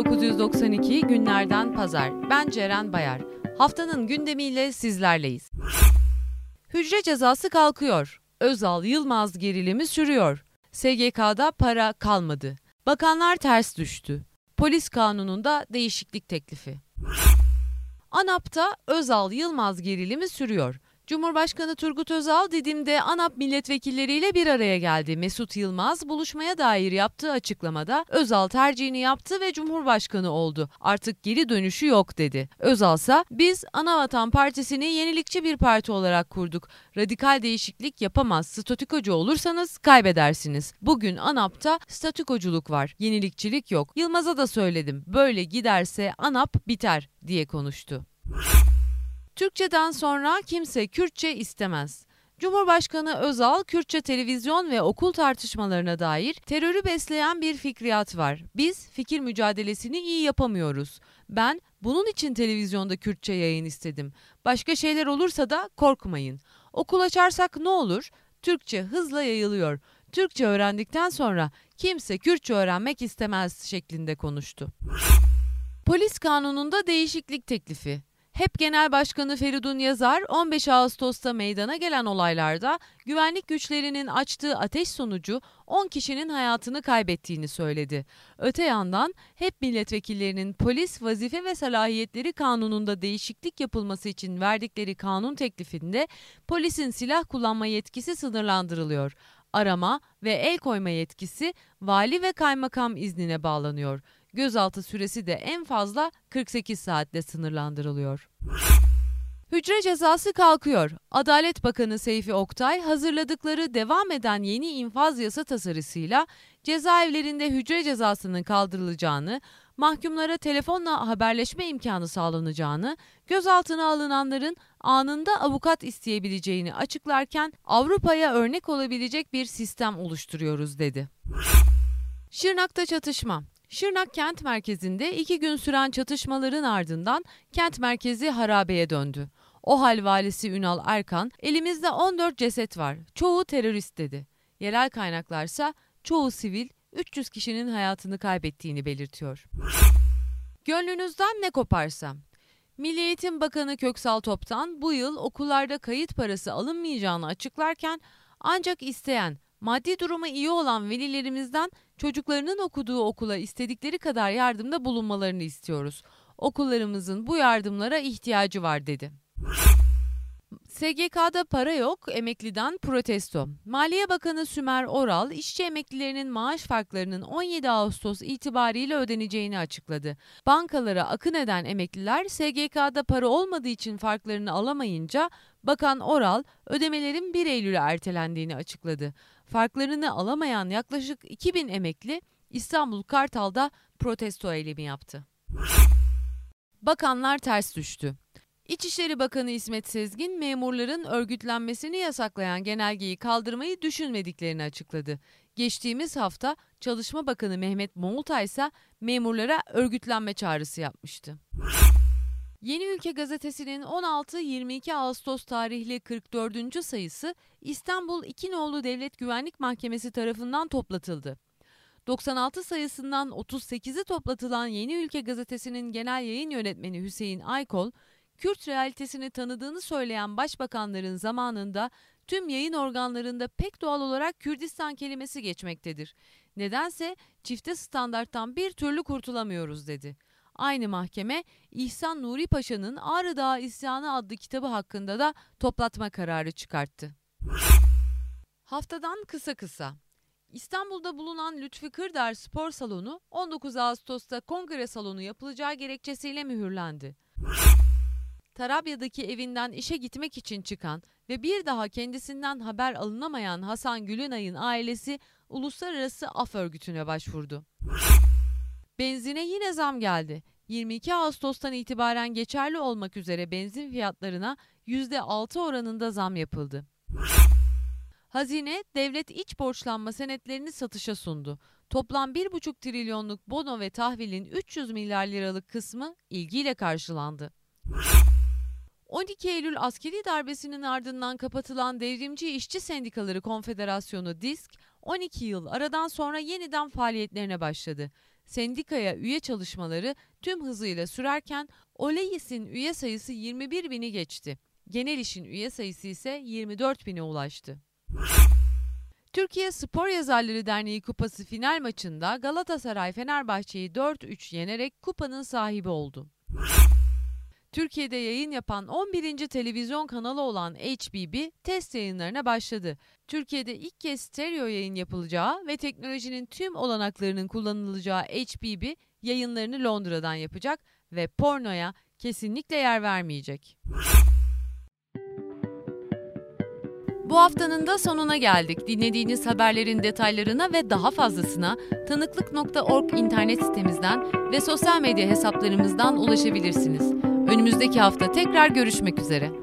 Ağustos 1992 günlerden pazar. Ben Ceren Bayar. Haftanın gündemiyle sizlerleyiz. Hücre cezası kalkıyor. Özal Yılmaz gerilimi sürüyor. SGK'da para kalmadı. Bakanlar ters düştü. Polis kanununda değişiklik teklifi. ANAP'ta Özal Yılmaz gerilimi sürüyor. Cumhurbaşkanı Turgut Özal Didim'de ANAP milletvekilleriyle bir araya geldi. Mesut Yılmaz buluşmaya dair yaptığı açıklamada Özal tercihini yaptı ve Cumhurbaşkanı oldu. Artık geri dönüşü yok dedi. Özal ise biz Anavatan Partisi'ni yenilikçi bir parti olarak kurduk. Radikal değişiklik yapamaz. Statükocu olursanız kaybedersiniz. Bugün ANAP'ta statükoculuk var. Yenilikçilik yok. Yılmaz'a da söyledim. Böyle giderse ANAP biter diye konuştu. Türkçeden sonra kimse Kürtçe istemez. Cumhurbaşkanı Özal, Kürtçe televizyon ve okul tartışmalarına dair terörü besleyen bir fikriyat var. Biz fikir mücadelesini iyi yapamıyoruz. Ben bunun için televizyonda Kürtçe yayın istedim. Başka şeyler olursa da korkmayın. Okul açarsak ne olur? Türkçe hızla yayılıyor. Türkçe öğrendikten sonra kimse Kürtçe öğrenmek istemez şeklinde konuştu. Polis kanununda değişiklik teklifi. HEP Genel Başkanı Feridun Yazar 15 Ağustos'ta meydana gelen olaylarda güvenlik güçlerinin açtığı ateş sonucu 10 kişinin hayatını kaybettiğini söyledi. Öte yandan HEP milletvekillerinin polis vazife ve salahiyetleri kanununda değişiklik yapılması için verdikleri kanun teklifinde polisin silah kullanma yetkisi sınırlandırılıyor. Arama ve el koyma yetkisi vali ve kaymakam iznine bağlanıyor gözaltı süresi de en fazla 48 saatle sınırlandırılıyor. Hücre cezası kalkıyor. Adalet Bakanı Seyfi Oktay hazırladıkları devam eden yeni infaz yasa tasarısıyla cezaevlerinde hücre cezasının kaldırılacağını, mahkumlara telefonla haberleşme imkanı sağlanacağını, gözaltına alınanların anında avukat isteyebileceğini açıklarken Avrupa'ya örnek olabilecek bir sistem oluşturuyoruz dedi. Şırnak'ta çatışma. Şırnak kent merkezinde iki gün süren çatışmaların ardından kent merkezi harabeye döndü. O hal valisi Ünal Erkan, elimizde 14 ceset var, çoğu terörist dedi. Yerel kaynaklarsa çoğu sivil 300 kişinin hayatını kaybettiğini belirtiyor. Gönlünüzden ne koparsa. Milli Eğitim Bakanı Köksal Toptan bu yıl okullarda kayıt parası alınmayacağını açıklarken ancak isteyen maddi durumu iyi olan velilerimizden çocuklarının okuduğu okula istedikleri kadar yardımda bulunmalarını istiyoruz. Okullarımızın bu yardımlara ihtiyacı var dedi. SGK'da para yok, emekliden protesto. Maliye Bakanı Sümer Oral, işçi emeklilerinin maaş farklarının 17 Ağustos itibariyle ödeneceğini açıkladı. Bankalara akın eden emekliler SGK'da para olmadığı için farklarını alamayınca Bakan Oral ödemelerin 1 Eylül'e ertelendiğini açıkladı. Farklarını alamayan yaklaşık 2000 emekli İstanbul Kartal'da protesto eylemi yaptı. Bakanlar ters düştü. İçişleri Bakanı İsmet Sezgin memurların örgütlenmesini yasaklayan genelgeyi kaldırmayı düşünmediklerini açıkladı. Geçtiğimiz hafta Çalışma Bakanı Mehmet Moğultay ise memurlara örgütlenme çağrısı yapmıştı. Yeni Ülke gazetesinin 16-22 Ağustos tarihli 44. sayısı İstanbul İkinoğlu Devlet Güvenlik Mahkemesi tarafından toplatıldı. 96 sayısından 38'i toplatılan Yeni Ülke gazetesinin genel yayın yönetmeni Hüseyin Aykol, Kürt realitesini tanıdığını söyleyen başbakanların zamanında tüm yayın organlarında pek doğal olarak Kürdistan kelimesi geçmektedir. Nedense çifte standarttan bir türlü kurtulamıyoruz dedi. Aynı mahkeme İhsan Nuri Paşa'nın Ağrı Dağı İsyanı adlı kitabı hakkında da toplatma kararı çıkarttı. Haftadan kısa kısa. İstanbul'da bulunan Lütfi Kırdar Spor Salonu 19 Ağustos'ta kongre salonu yapılacağı gerekçesiyle mühürlendi. Tarabya'daki evinden işe gitmek için çıkan ve bir daha kendisinden haber alınamayan Hasan Gülünay'ın ailesi Uluslararası Af Örgütü'ne başvurdu. Benzine yine zam geldi. 22 Ağustos'tan itibaren geçerli olmak üzere benzin fiyatlarına %6 oranında zam yapıldı. Hazine, devlet iç borçlanma senetlerini satışa sundu. Toplam 1,5 trilyonluk bono ve tahvilin 300 milyar liralık kısmı ilgiyle karşılandı. 12 Eylül askeri darbesinin ardından kapatılan Devrimci İşçi Sendikaları Konfederasyonu DİSK 12 yıl aradan sonra yeniden faaliyetlerine başladı. Sendikaya üye çalışmaları tüm hızıyla sürerken Oleyis'in üye sayısı 21 bini geçti. Genel işin üye sayısı ise 24 bine ulaştı. Türkiye Spor Yazarları Derneği Kupası final maçında Galatasaray Fenerbahçe'yi 4-3 yenerek kupanın sahibi oldu. Türkiye'de yayın yapan 11. televizyon kanalı olan HBB test yayınlarına başladı. Türkiye'de ilk kez stereo yayın yapılacağı ve teknolojinin tüm olanaklarının kullanılacağı HBB yayınlarını Londra'dan yapacak ve pornoya kesinlikle yer vermeyecek. Bu haftanın da sonuna geldik. Dinlediğiniz haberlerin detaylarına ve daha fazlasına tanıklık.org internet sitemizden ve sosyal medya hesaplarımızdan ulaşabilirsiniz. Önümüzdeki hafta tekrar görüşmek üzere.